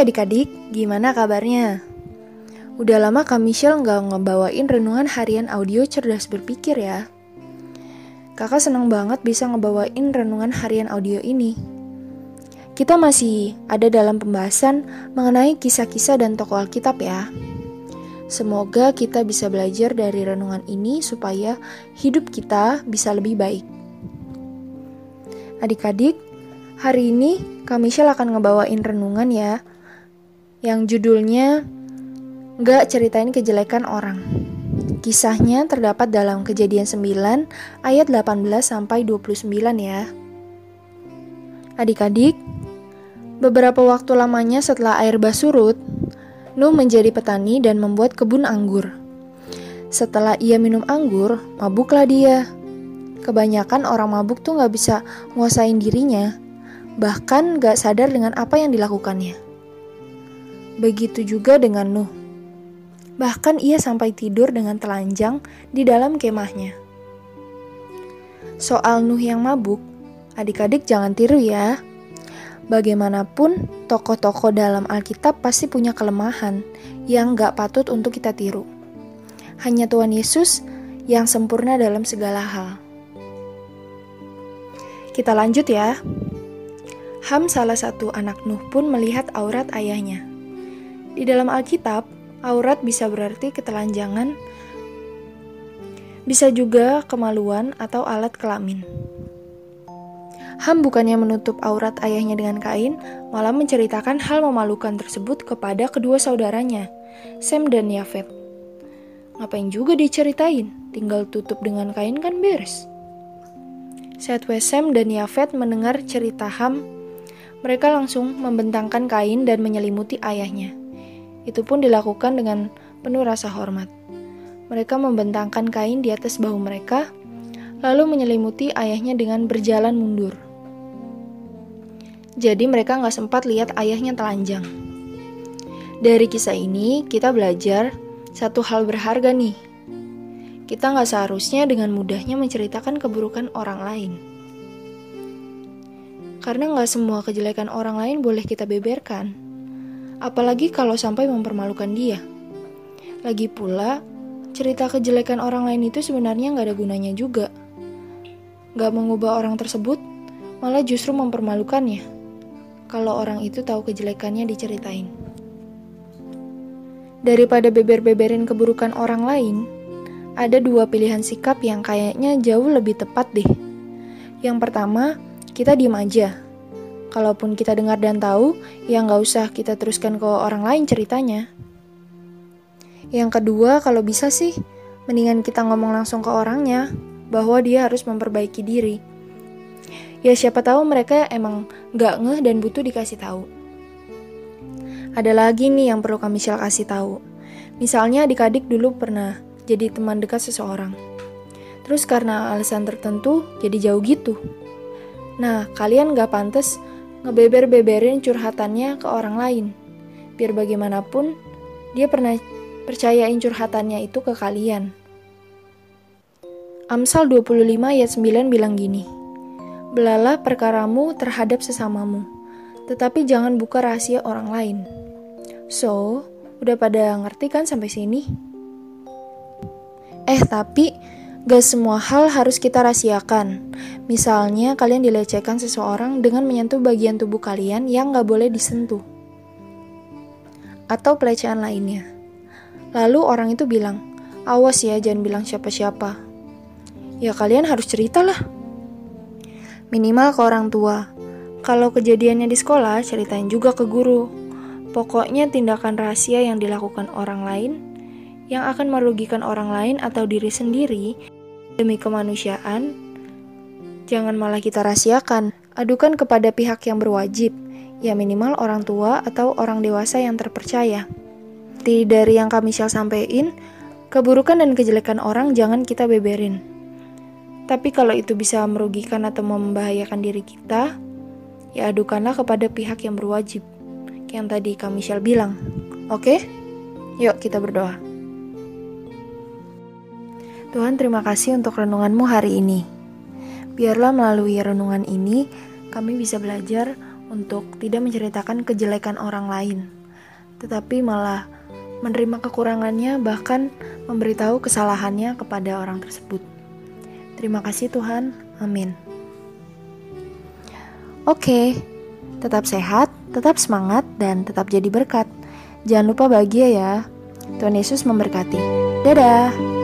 Adik-adik, gimana kabarnya? Udah lama Kak Michelle nggak ngebawain renungan harian audio cerdas berpikir ya. Kakak senang banget bisa ngebawain renungan harian audio ini. Kita masih ada dalam pembahasan mengenai kisah-kisah dan tokoh Alkitab ya. Semoga kita bisa belajar dari renungan ini supaya hidup kita bisa lebih baik. Adik-adik, hari ini Kak Michelle akan ngebawain renungan ya yang judulnya Gak Ceritain Kejelekan Orang. Kisahnya terdapat dalam Kejadian 9 ayat 18 sampai 29 ya. Adik-adik, beberapa waktu lamanya setelah air bah surut, Nuh menjadi petani dan membuat kebun anggur. Setelah ia minum anggur, mabuklah dia. Kebanyakan orang mabuk tuh gak bisa nguasain dirinya, bahkan gak sadar dengan apa yang dilakukannya. Begitu juga dengan Nuh. Bahkan ia sampai tidur dengan telanjang di dalam kemahnya. Soal Nuh yang mabuk, adik-adik jangan tiru ya. Bagaimanapun, tokoh-tokoh dalam Alkitab pasti punya kelemahan yang gak patut untuk kita tiru. Hanya Tuhan Yesus yang sempurna dalam segala hal. Kita lanjut ya. Ham salah satu anak Nuh pun melihat aurat ayahnya. Di dalam Alkitab, aurat bisa berarti ketelanjangan, bisa juga kemaluan atau alat kelamin. Ham bukannya menutup aurat ayahnya dengan kain, malah menceritakan hal memalukan tersebut kepada kedua saudaranya, Sem dan Yafet. Ngapain juga diceritain, tinggal tutup dengan kain kan beres. Saat Sem dan Yafet mendengar cerita Ham, mereka langsung membentangkan kain dan menyelimuti ayahnya. Itu pun dilakukan dengan penuh rasa hormat. Mereka membentangkan kain di atas bahu mereka, lalu menyelimuti ayahnya dengan berjalan mundur. Jadi mereka nggak sempat lihat ayahnya telanjang. Dari kisah ini, kita belajar satu hal berharga nih. Kita nggak seharusnya dengan mudahnya menceritakan keburukan orang lain. Karena nggak semua kejelekan orang lain boleh kita beberkan apalagi kalau sampai mempermalukan dia. Lagi pula, cerita kejelekan orang lain itu sebenarnya nggak ada gunanya juga. Nggak mengubah orang tersebut, malah justru mempermalukannya. Kalau orang itu tahu kejelekannya diceritain. Daripada beber-beberin keburukan orang lain, ada dua pilihan sikap yang kayaknya jauh lebih tepat deh. Yang pertama, kita diem aja Kalaupun kita dengar dan tahu, ya nggak usah kita teruskan ke orang lain ceritanya. Yang kedua, kalau bisa sih, mendingan kita ngomong langsung ke orangnya, bahwa dia harus memperbaiki diri. Ya siapa tahu mereka emang nggak ngeh dan butuh dikasih tahu. Ada lagi nih yang perlu kami share kasih tahu. Misalnya adik-adik dulu pernah jadi teman dekat seseorang. Terus karena alasan tertentu jadi jauh gitu. Nah, kalian gak pantas ngebeber-beberin curhatannya ke orang lain. Biar bagaimanapun, dia pernah percayain curhatannya itu ke kalian. Amsal 25 ayat 9 bilang gini, Belalah perkaramu terhadap sesamamu, tetapi jangan buka rahasia orang lain. So, udah pada ngerti kan sampai sini? Eh, tapi Gak semua hal harus kita rahasiakan. Misalnya, kalian dilecehkan seseorang dengan menyentuh bagian tubuh kalian yang gak boleh disentuh. Atau pelecehan lainnya. Lalu orang itu bilang, awas ya jangan bilang siapa-siapa. Ya kalian harus ceritalah. Minimal ke orang tua. Kalau kejadiannya di sekolah, ceritain juga ke guru. Pokoknya tindakan rahasia yang dilakukan orang lain yang akan merugikan orang lain atau diri sendiri demi kemanusiaan, jangan malah kita rahasiakan. Adukan kepada pihak yang berwajib, ya minimal orang tua atau orang dewasa yang terpercaya. Tidak dari yang kami shall sampaikan, keburukan dan kejelekan orang jangan kita beberin. Tapi kalau itu bisa merugikan atau membahayakan diri kita, ya adukanlah kepada pihak yang berwajib. Yang tadi kami shall bilang. Oke? Yuk kita berdoa. Tuhan terima kasih untuk renunganmu hari ini. Biarlah melalui renungan ini, kami bisa belajar untuk tidak menceritakan kejelekan orang lain, tetapi malah menerima kekurangannya, bahkan memberitahu kesalahannya kepada orang tersebut. Terima kasih, Tuhan. Amin. Oke, tetap sehat, tetap semangat, dan tetap jadi berkat. Jangan lupa bahagia ya. Tuhan Yesus memberkati. Dadah.